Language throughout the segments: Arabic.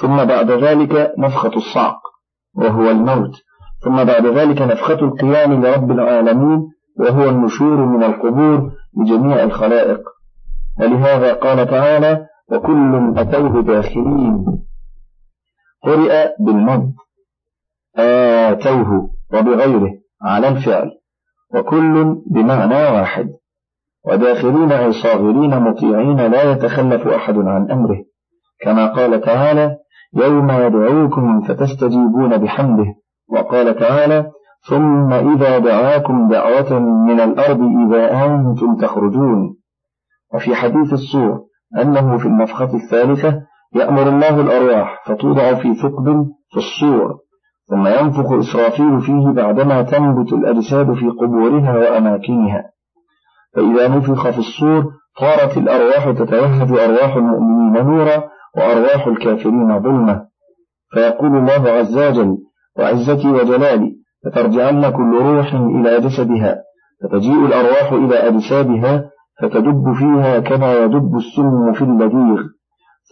ثم بعد ذلك نفخة الصعق وهو الموت. ثم بعد ذلك نفخة القيام لرب العالمين وهو النشور من القبور لجميع الخلائق. ولهذا قال تعالى وكل أتوه داخلين قرئ بالمد آتوه وبغيره على الفعل. وكل بمعنى واحد. وداخلين أي صاغرين مطيعين لا يتخلف أحد عن أمره. كما قال تعالى يوم يدعوكم فتستجيبون بحمده. وقال تعالى ثم إذا دعاكم دعوة من الأرض إذا أنتم تخرجون. وفي حديث الصور أنه في النفخة الثالثة يأمر الله الأرواح فتوضع في ثقب في الصور ثم ينفخ إسرافيل فيه بعدما تنبت الأجساد في قبورها وأماكنها. فإذا نفخ في الصور طارت الأرواح تتوهج أرواح المؤمنين نورا وأرواح الكافرين ظلمة. فيقول الله عز وجل وعزتي وجلالي فترجعن كل روح إلى جسدها فتجيء الأرواح إلى أجسادها فتدب فيها كما يدب السم في اللذيغ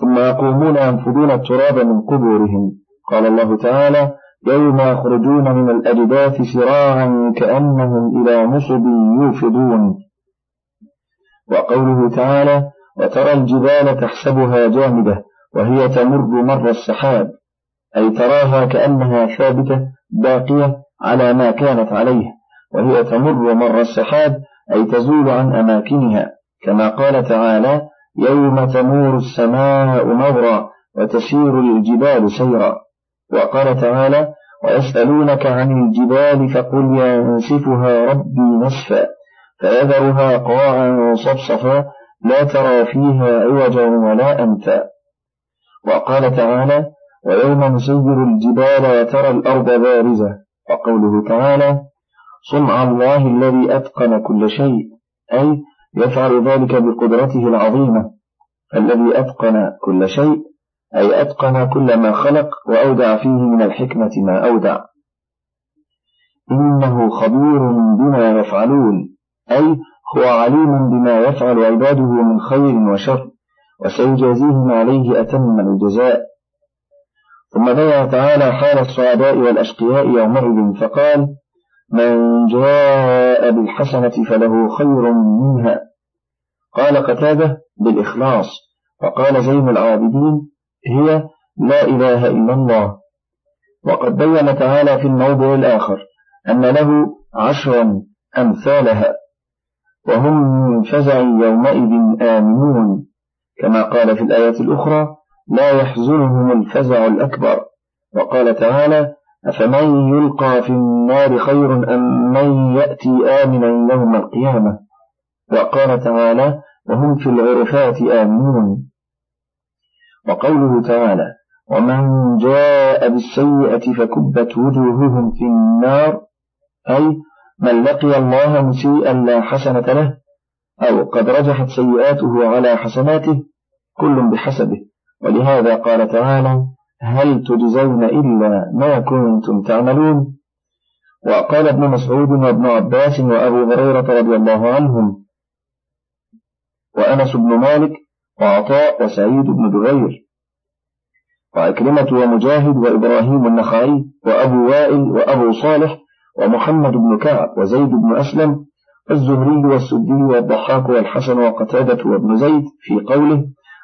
ثم يقومون ينفضون التراب من قبورهم. قال الله تعالى يوم يخرجون من الأجداث سراعا كأنهم إلى نصب يوفضون. وقوله تعالى وترى الجبال تحسبها جامدة وهي تمر مر السحاب أي تراها كأنها ثابتة باقية على ما كانت عليه وهي تمر مر السحاب أي تزول عن أماكنها. كما قال تعالى يوم تمور السماء مورا وتسير الجبال سيرا. وقال تعالى ويسألونك عن الجبال فقل ينسفها ربي نسفا فيذرها قاعا صفصفا لا ترى فيها عوجا ولا أمتا وقال تعالى ويوم نسير الجبال وترى الأرض بارزة. وقوله تعالى صنع الله الذي أتقن كل شيء أي يفعل ذلك بقدرته العظيمة. الذي أتقن كل شيء أي أتقن كل ما خلق وأودع فيه من الحكمة ما أودع. إنه خبير بما يفعلون أي هو عليم بما يفعل عباده من خير وشر. وسيجازيهم عليه أتم الجزاء. ثم بيع تعالى حال السعداء والأشقياء يومئذ فقال من جاء بالحسنة فله خير منها. قال قتادة بالإخلاص. وقال زين العابدين هي لا إله إلا الله. وقد بين تعالى في الموضع الآخر أن له عشرا أمثالها وهم من فزع يومئذ آمنون. كما قال في الآية الأخرى لا يحزنهم الفزع الأكبر. وقال تعالى أفمن يلقى في النار خير أم من يأتي آمنا يوم القيامة؟ وقال تعالى وهم في الغرفات آمنون. وقوله تعالى ومن جاء بالسيئة فكبت وجوههم في النار أي من لقي الله مسيئا لا حسنة له أو قد رجحت سيئاته على حسناته كل بحسبه. ولهذا قال تعالى هل تجزون إلا ما كنتم تعملون؟ وقال ابن مسعود وابن عباس وأبو هريرة رضي الله عنهم وأنس بن مالك وعطاء وسعيد بن جبير وعكرمة ومجاهد وإبراهيم النخعي وأبو وائل وأبو صالح ومحمد بن كعب وزيد بن أسلم الزهري والسدي والضحاك والحسن وقتادة وابن زيد في قوله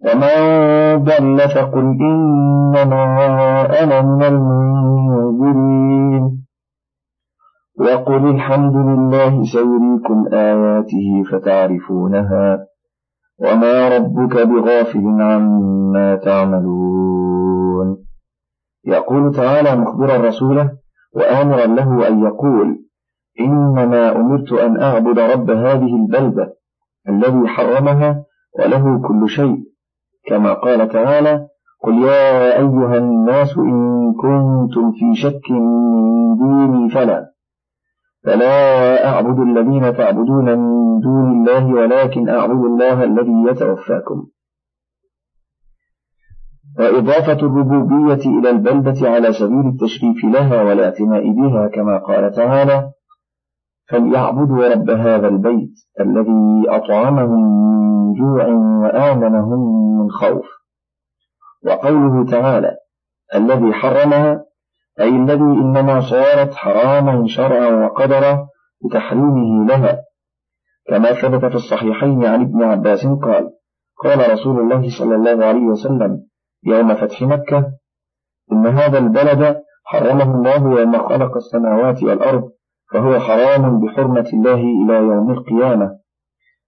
ومن ضل فقل إنما أنا من المنذرين وقل الحمد لله سيريكم آياته فتعرفونها وما ربك بغافل عما تعملون يقول تعالى مخبرا رسوله وآمرا له أن يقول إنما أمرت أن أعبد رب هذه البلدة الذي حرمها وله كل شيء كما قال تعالى قل يا أيها الناس إن كنتم في شك من ديني فلا فلا أعبد الذين تعبدون من دون الله ولكن أعبد الله الذي يتوفاكم. وإضافة الربوبية إلى البلدة على سبيل التشريف لها والاعتناء بها كما قال تعالى فليعبدوا رب هذا البيت الذي أطعمهم من جوع وآمنهم من خوف. وقوله تعالى الذي حرمها أي الذي إنما صارت حراما شرعا وقدرا بتحريمه لها. كما ثبت في الصحيحين عن ابن عباس قال قال رسول الله صلى الله عليه وسلم يوم فتح مكة إن هذا البلد حرمه الله يوم خلق السماوات والأرض فهو حرام بحرمة الله إلى يوم القيامة.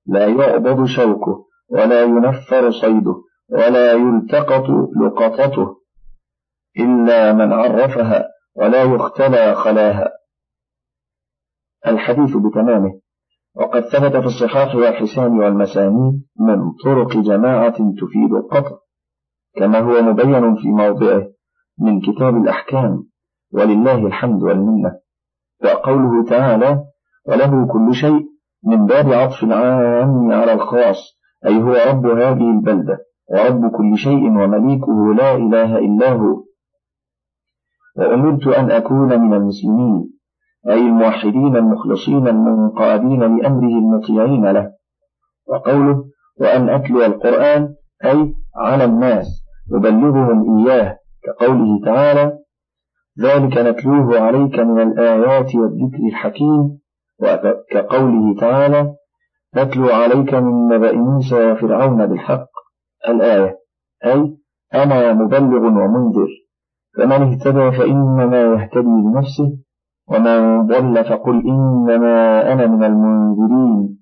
لا يعبد شوكه ولا ينفر صيده ولا يلتقط لقطته إلا من عرفها ولا يختلى خلاها. الحديث بتمامه. وقد ثبت في الصحاح والحسان والمسانيد من طرق جماعة تفيد القطع كما هو مبين في موضعه من كتاب الأحكام ولله الحمد والمنة. وقوله تعالى وله كل شيء من باب عطف العام على الخاص أي هو رب هذه البلدة ورب كل شيء ومليكه لا إله إلا هو. وأمرت أن أكون من المسلمين أي الموحدين المخلصين المنقادين لأمره المطيعين له. وقوله وأن أتلو القرآن أي على الناس أبلغهم إياه كقوله تعالى ذلك نتلوه عليك من الآيات والذكر الحكيم وكقوله تعالى نتلو عليك من نبأ موسى وفرعون بالحق. الآية أي أنا مبلغ ومنذر. فمن اهتدى فإنما يهتدي لنفسه ومن ضل فقل إنما أنا من المنذرين.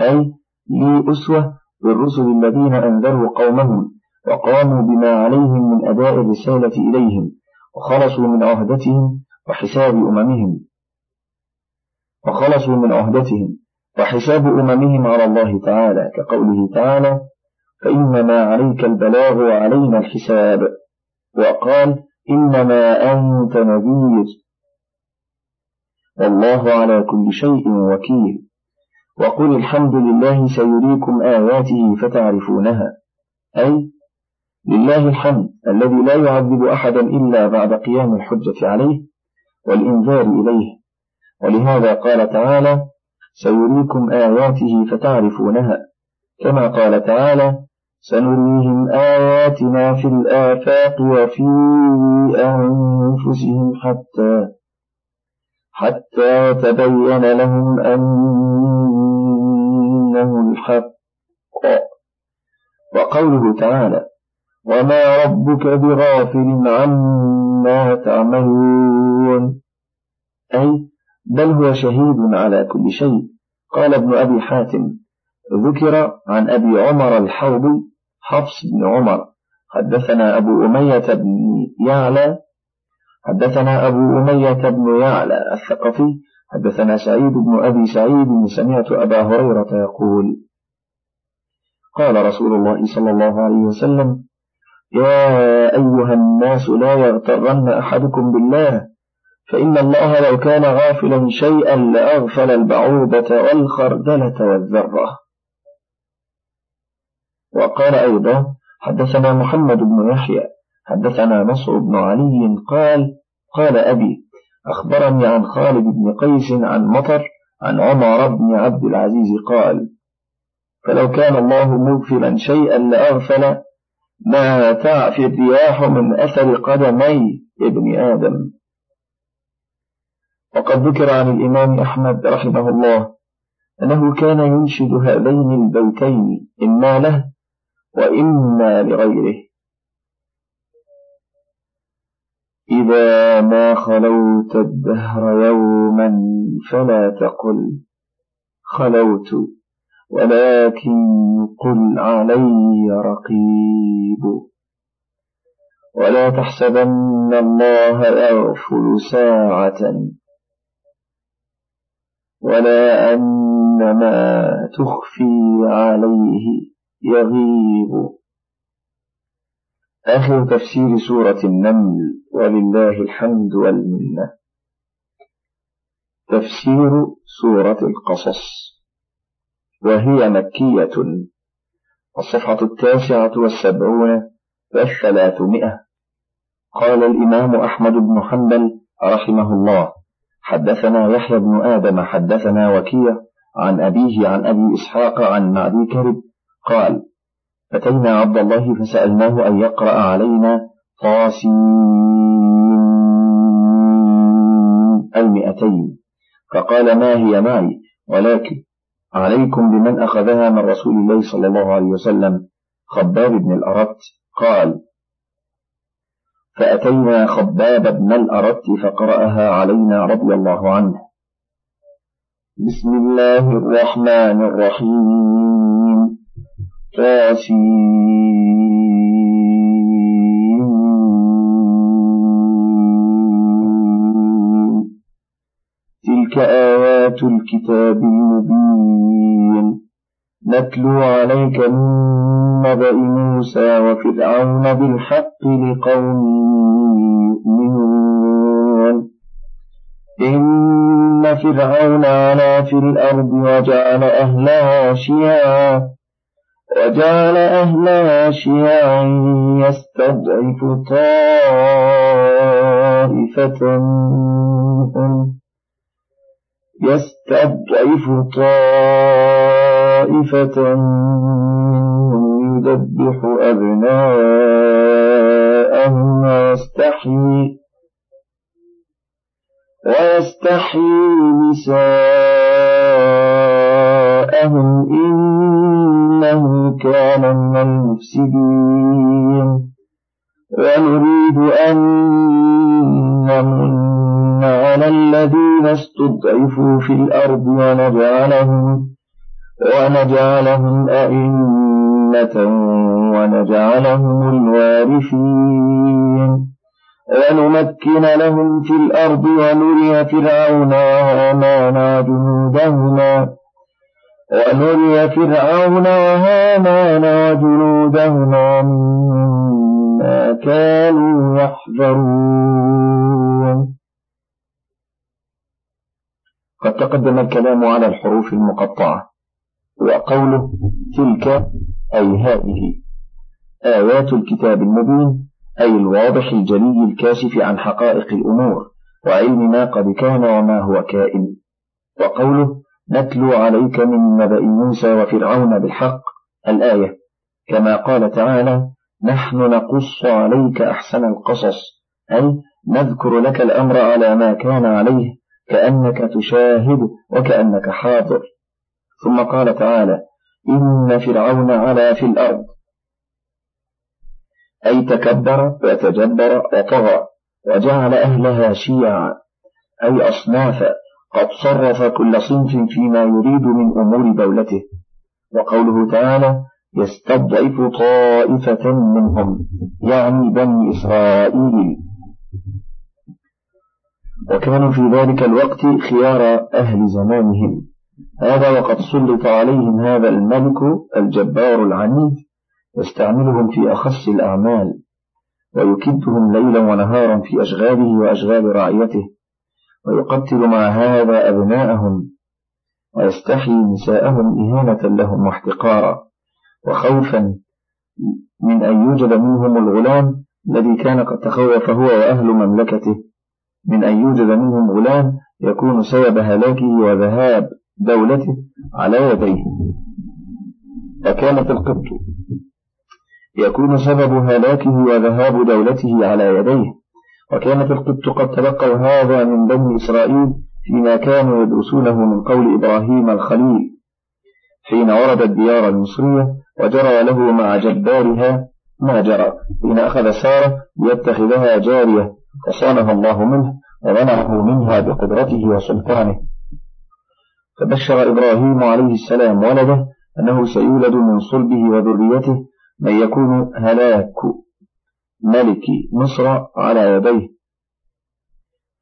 أي لي أسوة بالرسل الذين أنذروا قومهم وقاموا بما عليهم من أداء الرسالة إليهم. وخلصوا من عهدتهم وحساب أممهم. وخلصوا من عهدتهم وحساب أممهم على الله تعالى كقوله تعالى فإنما عليك البلاغ وعلينا الحساب وقال إنما أنت نذير والله على كل شيء وكيل. وقل الحمد لله سيريكم آياته فتعرفونها. أي لله الحمد الذي لا يعذب أحدا إلا بعد قيام الحجة عليه والإنذار إليه. ولهذا قال تعالى سيريكم آياته فتعرفونها. كما قال تعالى سنريهم آياتنا في الآفاق وفي أنفسهم حتى حتى تبين لهم أنه الحق. وقوله تعالى وما ربك بغافل عما تعملون. أي بل هو شهيد على كل شيء. قال ابن أبي حاتم ذكر عن أبي عمر الحوضي حفص بن عمر. حدثنا أبو أمية بن يعلى حدثنا أبو أمية بن يعلى الثقفي حدثنا سعيد بن أبي سعيد سمعت أبا هريرة يقول قال رسول الله صلى الله عليه وسلم يا أيها الناس لا يغترن أحدكم بالله فإن الله لو كان غافلا شيئا لأغفل البعوضة والخردلة والذرة. وقال أيضا حدثنا محمد بن يحيى حدثنا نصر بن علي قال قال أبي أخبرني عن خالد بن قيس عن مطر عن عمر بن عبد العزيز قال فلو كان الله مغفلا شيئا لأغفل ما تعفي الرياح من أثر قدمي ابن آدم. وقد ذكر عن الإمام أحمد رحمه الله أنه كان ينشد هذين البيتين إما له وإما لغيره. إذا ما خلوت الدهر يوما فلا تقل خلوت. ولكن قل علي رقيب. ولا تحسبن الله يغفل ساعة. ولا أن ما تخفي عليه يغيب. آخر تفسير سورة النمل ولله الحمد والمنة. تفسير سورة القصص. وهي مكية. الصفحة التاسعة والسبعون والثلاثمائة. قال الإمام أحمد بن حنبل رحمه الله حدثنا يحيى بن آدم حدثنا وكيع عن أبيه عن أبي إسحاق عن معدي كرب قال أتينا عبد الله فسألناه أن يقرأ علينا طاسين المئتين. فقال ما هي معي؟ ولكن عليكم بمن أخذها من رسول الله صلى الله عليه وسلم. خباب بن الأرت قال فأتينا خباب بن الأرت فقرأها علينا رضي الله عنه. بسم الله الرحمن الرحيم. تلك آيات الكتاب المبين. نتلو عليك من نبأ موسى وفرعون بالحق لقوم يؤمنون. إن فرعون علا في الأرض وجعل أهلها شيعا وجعل أهلها شيعا يستضعف طائفة منهم. يستضعف طائفة منهم يذبح أبناءهم ويستحيي ويستحيي نساءهم إنه كان من المفسدين. ونريد أن نمن على الذين استضعفوا في الأرض ونجعلهم ونجعلهم أئمة ونجعلهم الوارثين ونمكن لهم في الأرض ونري فرعون وهامان وجنودهما ونري فرعون وهامان وجنودهما مما كانوا يحذرون قد تقدم الكلام على الحروف المقطعة. وقوله تلك أي هذه. آيات الكتاب المبين أي الواضح الجلي الكاشف عن حقائق الأمور وعلم ما قد كان وما هو كائن. وقوله نتلو عليك من نبأ موسى وفرعون بالحق. الآية كما قال تعالى نحن نقص عليك أحسن القصص. أي نذكر لك الأمر على ما كان عليه كأنك تشاهد وكأنك حاضر. ثم قال تعالى إن فرعون علا في الأرض. أي تكبر وتجبر وطغى وجعل أهلها شيعا. أي أصنافا قد صرف كل صنف فيما يريد من أمور دولته. وقوله تعالى يستضعف طائفة منهم يعني بني إسرائيل. وكانوا في ذلك الوقت خيار أهل زمانهم. هذا وقد سلط عليهم هذا الملك الجبار العنيد يستعملهم في أخص الأعمال ويكدهم ليلا ونهارا في أشغاله وأشغال رعيته ويقتل مع هذا أبناءهم ويستحيي نساءهم إهانة لهم واحتقارا وخوفا من أن يوجد منهم الغلام الذي كان قد تخوف هو وأهل مملكته. من أن يوجد منهم غلام يكون سبب هلاكه وذهاب دولته على يديه. فكانت القبط يكون سبب هلاكه وذهاب دولته على يديه. وكانت القبط قد تلقوا هذا من بني إسرائيل فيما كانوا يدرسونه من قول إبراهيم الخليل. حين ورد الديار المصرية وجرى له مع جبارها ما جرى؟ حين أخذ سارة ليتخذها جارية فصانها الله منه ومنعه منها بقدرته وسلطانه. فبشر إبراهيم عليه السلام ولده أنه سيولد من صلبه وذريته من يكون هلاك ملك مصر على يديه.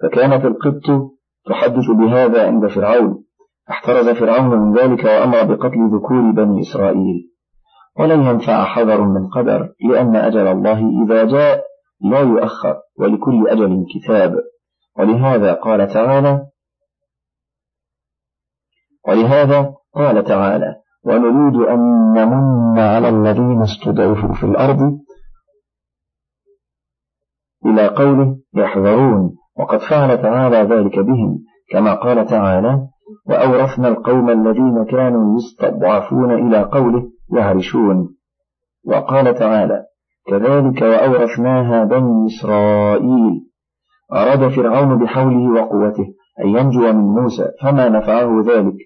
فكانت القبط تحدث بهذا عند فرعون. احترز فرعون من ذلك وأمر بقتل ذكور بني إسرائيل. ولن ينفع حذر من قدر لأن أجل الله إذا جاء لا يؤخر ولكل أجل كتاب. ولهذا قال تعالى ولهذا قال تعالى ونريد أن نمن على الذين استضعفوا في الأرض إلى قوله يحذرون. وقد فعل تعالى ذلك بهم كما قال تعالى وأورثنا القوم الذين كانوا يستضعفون إلى قوله يهرشون. وقال تعالى كذلك وأورثناها بني إسرائيل. أراد فرعون بحوله وقوته أن ينجو من موسى فما نفعه ذلك.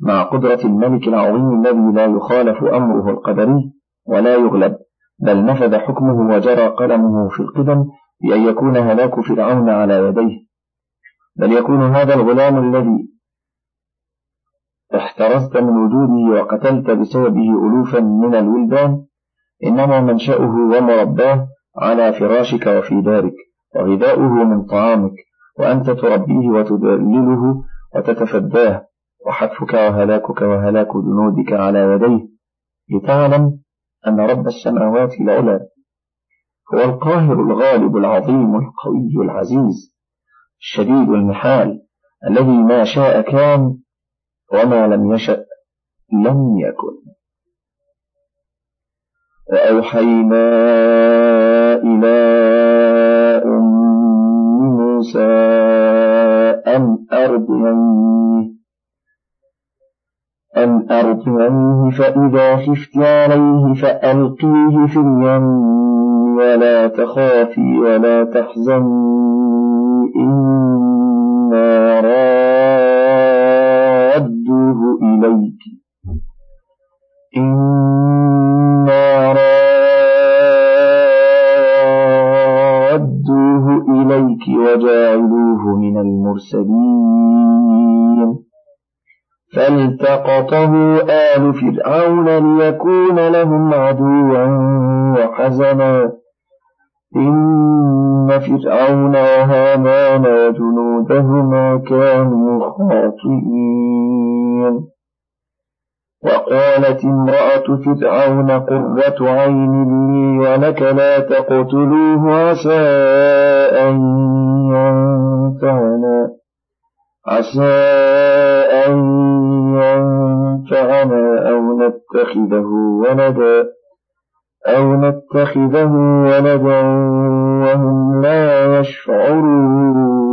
مع قدرة الملك العظيم الذي لا يخالف أمره القدري ولا يغلب بل نفذ حكمه وجرى قلمه في القدم بأن يكون هلاك فرعون على يديه. بل يكون هذا الغلام الذي احترزت من وجوده وقتلت بسببه ألوفا من الولدان إنما منشأه ومرباه على فراشك وفي دارك. وغذاؤه من طعامك وأنت تربيه وتدلله وتتفداه وحتفك وهلاكك وهلاك جنودك على يديه. لتعلم أن رب السماوات العلى هو القاهر الغالب العظيم القوي العزيز الشديد المحال الذي ما شاء كان وما لم يشأ لم يكن. وأوحينا إلى أم موسى أن أرضيه أن أرضيه فإذا خفت عليه فألقيه في اليم ولا تخافي ولا تحزني إنا رادوه إليك إليك وجاعلوه من المرسلين. فالتقطه آل فرعون ليكون لهم عدوا وحزنا. إن فرعون وهامان وجنودهما كانوا خاطئين. وقالت امرأة فرعون قرة عين لي ولك لا تقتلوه عسى أن ينفعنا. عسى أن ينفعنا أو نتخذه ولدا. أو نتخذه ولدا وهم لا يشعرون.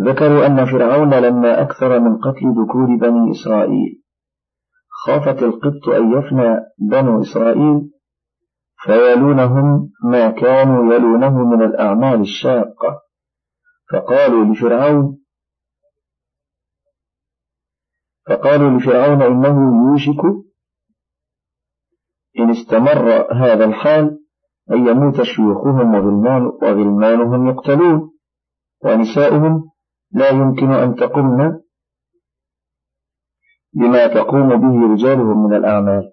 ذكروا أن فرعون لما أكثر من قتل ذكور بني إسرائيل. خافت القبط أن يفنى بنو إسرائيل فيلونهم ما كانوا يلونه من الأعمال الشاقة. فقالوا لفرعون فقالوا لفرعون إنه يوشك إن استمر هذا الحال أن يموت شيوخهم وغلمان وغلمانهم يقتلون ونساؤهم لا يمكن أن تقمن بما تقوم به رجالهم من الأعمال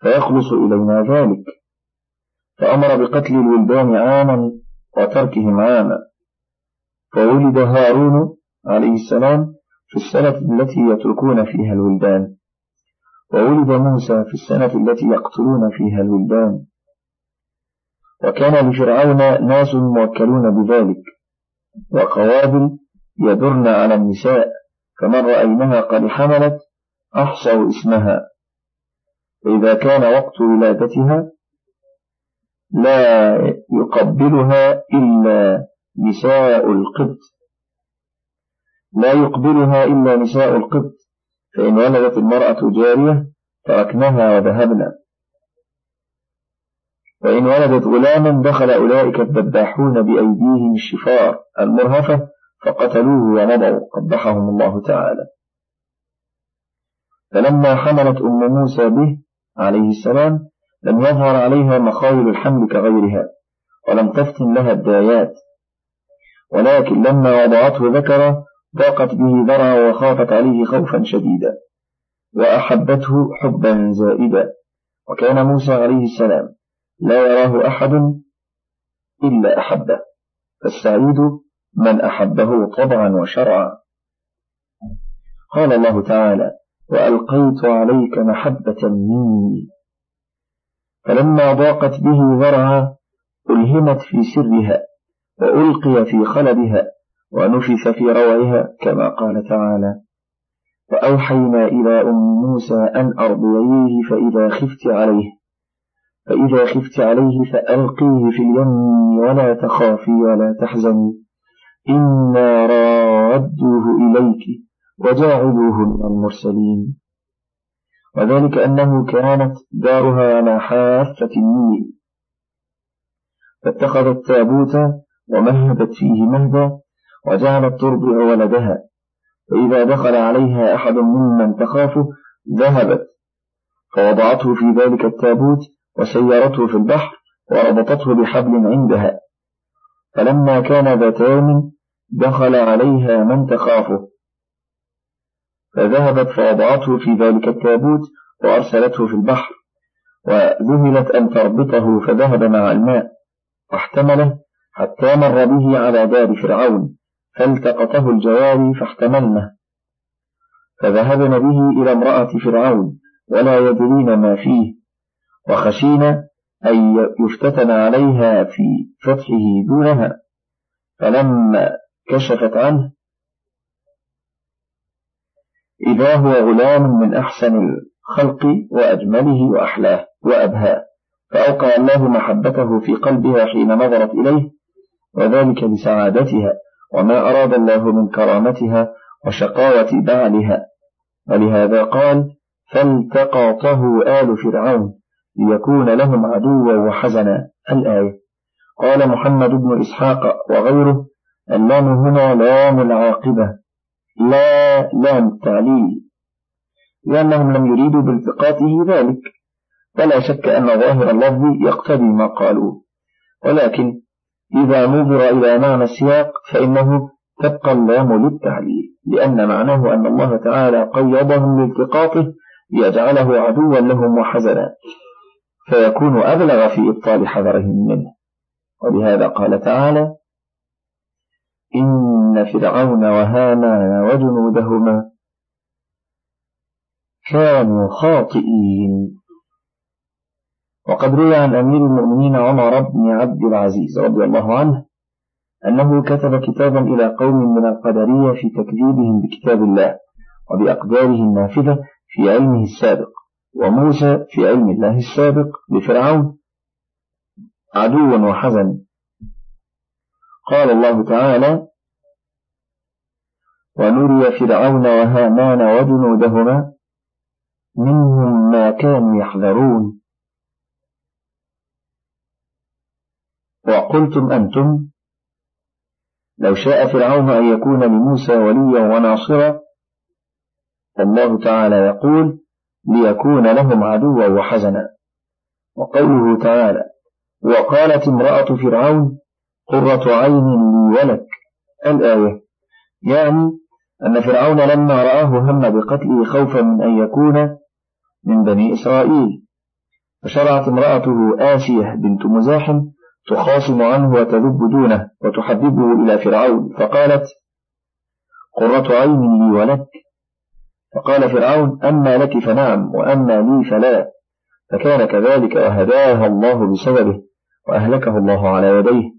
فيخلص إلينا ذلك. فأمر بقتل الولدان عاما وتركهم عاما. فولد هارون عليه السلام في السنة التي يتركون فيها الولدان. وولد موسى في السنة التي يقتلون فيها الولدان. وكان لفرعون ناس موكلون بذلك. وقوابل يدرن على النساء فمن رأينها قد حملت أحصوا اسمها. وإذا كان وقت ولادتها لا يقبلها إلا نساء القبط. لا يقبلها إلا نساء القبط. فإن ولدت المرأة جارية تركناها وذهبنا. وإن ولدت غلاما دخل أولئك الذباحون بأيديهم الشفار المرهفة فقتلوه ومضوا قبحهم الله تعالى. فلما حملت أم موسى به عليه السلام لم يظهر عليها مخايل الحمل كغيرها ولم تفتن لها الدايات. ولكن لما وضعته ذكر ضاقت به ذرعا وخافت عليه خوفا شديدا وأحبته حبا زائدا. وكان موسى عليه السلام لا يراه أحد إلا أحبه. فالسعيد من أحبه طبعا وشرعا. قال الله تعالى وألقيت عليك محبة مني. فلما ضاقت به ذرعا ألهمت في سرها وألقي في خلبها ونفث في روعها كما قال تعالى وأوحينا إلى أم موسى أن أرضعيه فإذا خفت عليه فإذا خفت عليه فألقيه في اليم ولا تخافي ولا تحزني. إنا رادوه إليك وجاعلوه من المرسلين. وذلك أنه كانت دارها على حافة النيل فاتخذت تابوت ومهدت فيه مهدا وجعلت ترضع ولدها. فإذا دخل عليها أحد ممن تخافه ذهبت. فوضعته في ذلك التابوت وسيرته في البحر وربطته بحبل عندها. فلما كان ذات يوم دخل عليها من تخافه. فذهبت فوضعته في ذلك التابوت وأرسلته في البحر وذهلت أن تربطه فذهب مع الماء واحتمله حتى مر به على دار فرعون فالتقطه الجواري فاحتملنه. فذهبن به إلى امرأة فرعون ولا يدرين ما فيه وخشينا أن يفتتن عليها في فتحه دونها. فلما كشفت عنه إذا هو غلام من أحسن الخلق وأجمله وأحلاه وأبهاه. فأوقع الله محبته في قلبها حين نظرت إليه وذلك لسعادتها وما أراد الله من كرامتها وشقاوة بعلها. ولهذا قال فالتقطه آل فرعون. ليكون لهم عدوا وحزنا. الآية. قال محمد بن إسحاق وغيره اللام هنا لام العاقبة. لا لام التعليل لأنهم لم يريدوا بالتقاطه ذلك. ولا شك أن ظاهر اللفظ يقتضي ما قالوه. ولكن إذا نظر إلى معنى السياق فإنه تبقى اللام للتعليل. لأن معناه أن الله تعالى قيضهم لالتقاطه ليجعله عدوا لهم وحزنا. فيكون أبلغ في إبطال حذرهم منه. ولهذا قال تعالى إن فرعون وهامان وجنودهما كانوا خاطئين. وقد روي عن أمير المؤمنين عمر بن عبد العزيز رضي الله عنه أنه كتب كتابا إلى قوم من القدرية في تكذيبهم بكتاب الله وبأقداره النافذة في علمه السابق. وموسى في علم الله السابق لفرعون عدوا وحزن قال الله تعالى ونري فرعون وهامان وجنودهما منهم ما كانوا يحذرون. وقلتم أنتم لو شاء فرعون أن يكون لموسى وليا وناصرا. فالله تعالى يقول ليكون لهم عدوا وحزنا. وقوله تعالى وقالت امرأة فرعون قرة عين لي ولك. الآية يعني أن فرعون لما رآه هم بقتله خوفا من أن يكون من بني إسرائيل. فشرعت امرأته آسية بنت مزاحم تخاصم عنه وتذب دونه وتحببه إلى فرعون. فقالت قرة عين لي ولك. فقال فرعون أما لك فنعم وأما لي فلا. فكان كذلك وهداها الله بسببه وأهلكه الله على يديه.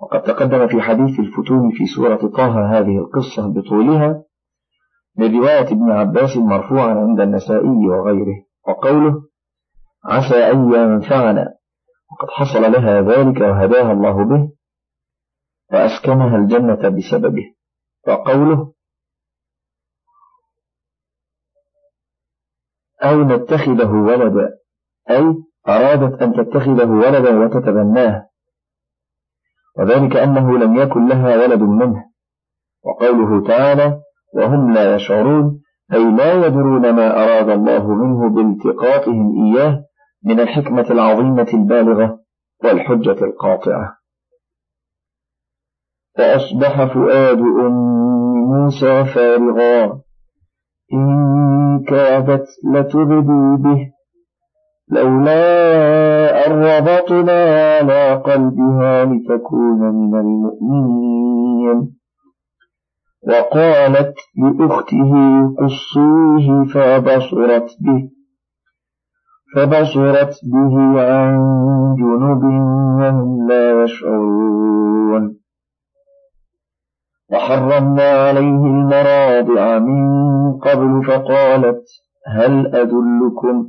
وقد تقدم في حديث الفتون في سورة طه هذه القصة بطولها من رواية ابن عباس مرفوعا عند النسائي وغيره وقوله عسى أن ينفعنا وقد حصل لها ذلك وهداها الله به وأسكنها الجنة بسببه. وقوله أو نتخذه ولدا. أي أرادت أن تتخذه ولدا وتتبناه. وذلك أنه لم يكن لها ولد منه. وقوله تعالى وهم لا يشعرون أي لا يدرون ما أراد الله منه بالتقاطهم إياه من الحكمة العظيمة البالغة والحجة القاطعة. فأصبح فؤاد أم موسى فارغا. إن كادت لتبدي به. لولا أن ربطنا على قلبها لتكون من المؤمنين. وقالت لأخته قصيه فبصرت به. فبصرت به عن جنب وهم لا يشعرون. وحرمنا عليه المراضع من قبل فقالت هل أدلكم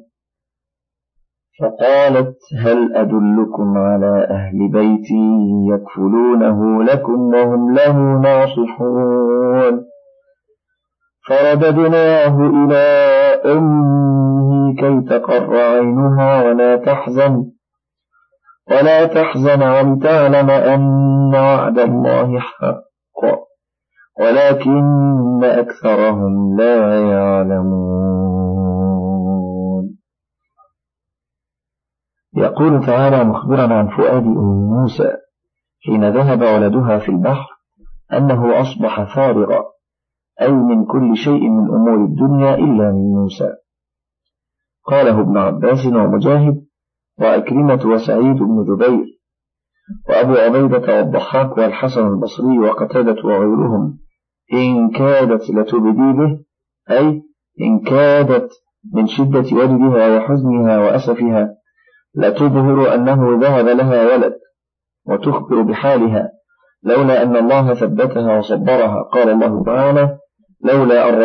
فقالت هل أدلكم على أهل بيتي يكفلونه لكم وهم له ناصحون فرددناه إلى أمه كي تقر عينها ولا تحزن ولا تحزن ولتعلم أن وعد الله حق. ولكن أكثرهم لا يعلمون. يقول تعالى مخبرا عن فؤاد أم موسى حين ذهب ولدها في البحر أنه أصبح فارغا أي من كل شيء من أمور الدنيا إلا من موسى. قاله ابن عباس ومجاهد وأكرمة وسعيد بن جبير وأبو عبيدة والضحاك والحسن البصري وقتادة وغيرهم. إن كادت لتبدي به أي إن كادت من شدة وجدها وحزنها وأسفها لتظهر أنه ذهب لها ولد وتخبر بحالها لولا أن الله ثبتها وصبرها قال الله تعالى لولا أن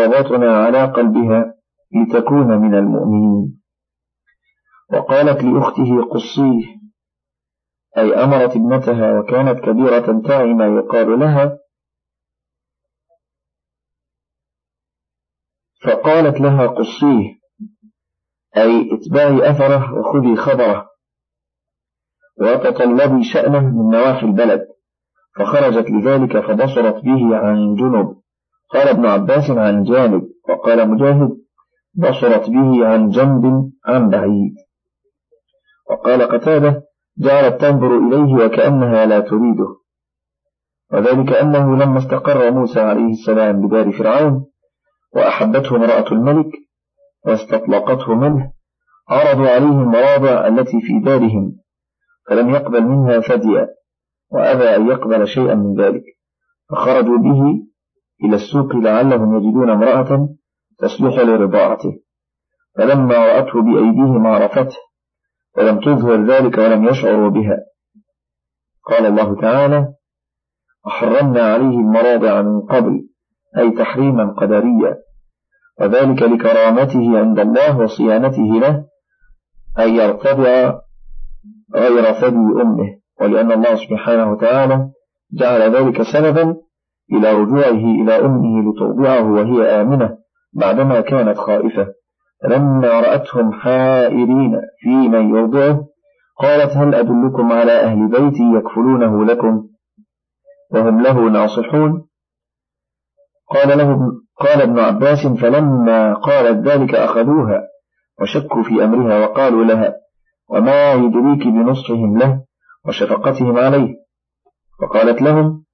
على قلبها لتكون من المؤمنين. وقالت لأخته قصيه أي أمرت ابنتها وكانت كبيرة تعي ما يقال لها فقالت لها قصيه أي اتباعي أثره وخذي خبره. وتطلبي شأنه من نواحي البلد فخرجت لذلك فبصرت به عن جنب قال ابن عباس عن جانب وقال مجاهد بصرت به عن جنب عن بعيد. وقال قتادة جعلت تنظر إليه وكأنها لا تريده. وذلك أنه لما استقر موسى عليه السلام بدار فرعون وأحبته امرأة الملك واستطلقته منه عرضوا عليه المواضع التي في دارهم فلم يقبل منها فديا وأبى أن يقبل شيئا من ذلك فخرجوا به إلى السوق لعلهم يجدون امرأة تصلح لرضاعته. فلما رأته بأيديهم عرفته ولم تظهر ذلك ولم يشعروا بها. قال الله تعالى وحرمنا عليه المراضع من قبل أي تحريما قدريا. وذلك لكرامته عند الله وصيانته له أن يرتضع غير ثدي أمه ولأن الله سبحانه وتعالى جعل ذلك سببا إلى رجوعه إلى أمه لترضعه وهي آمنة بعدما كانت خائفة. فلما رأتهم حائرين في من يرضعه قالت هل أدلكم على أهل بيتي يكفلونه لكم؟ وهم له ناصحون. قال له قال ابن عباس فلما قالت ذلك أخذوها وشكوا في أمرها وقالوا لها وما يدريك بنصحهم له وشفقتهم عليه. فقالت لهم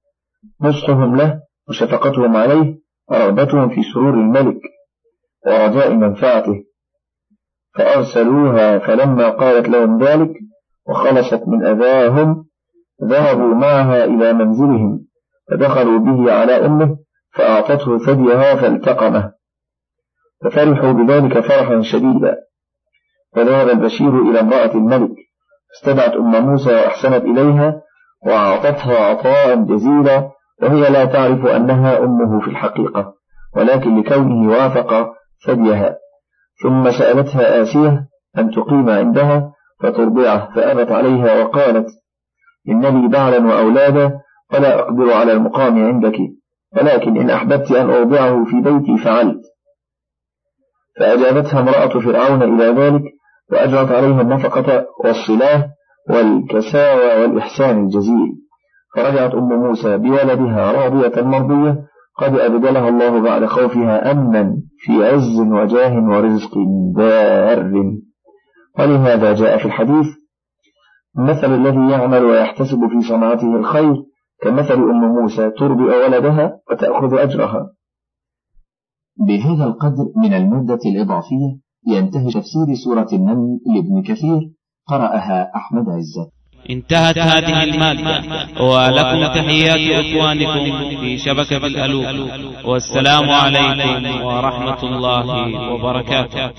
نصحهم له وشفقتهم عليه ورغبتهم في سرور الملك ورجاء منفعته. فأرسلوها فلما قالت لهم ذلك وخلصت من أذاهم ذهبوا معها إلى منزلهم فدخلوا به على أمه فأعطته ثديها فالتقمه ففرحوا بذلك فرحا شديدا. فذهب البشير إلى امرأة الملك استدعت أم موسى وأحسنت إليها وأعطتها عطاء جزيلا وهي لا تعرف أنها أمه في الحقيقة ولكن لكونه وافق ثديها. ثم سألتها آسية أن تقيم عندها فترضعه فأبت عليها وقالت إن لي بعلا وأولادا ولا أقدر على المقام عندك. ولكن إن أحببت أن أرضعه في بيتي فعلت. فأجابتها امرأة فرعون إلى ذلك وأجرت عليها النفقة والصلاة والكساوى والإحسان الجزيل. فرجعت أم موسى بولدها راضية مرضية قد أبدلها الله بعد خوفها أمنا في عز وجاه ورزق بار. ولهذا جاء في الحديث مثل الذي يعمل ويحتسب في صنعته الخير كمثل أم موسى تربئ ولدها وتأخذ أجرها. بهذا القدر من المادة الإضافية ينتهي تفسير سورة النمل لابن كثير. قرأها أحمد عزت. انتهت هذه المادة ولكم تحيات إخوانكم في شبكة الألوف. والسلام عليكم ورحمة الله وبركاته.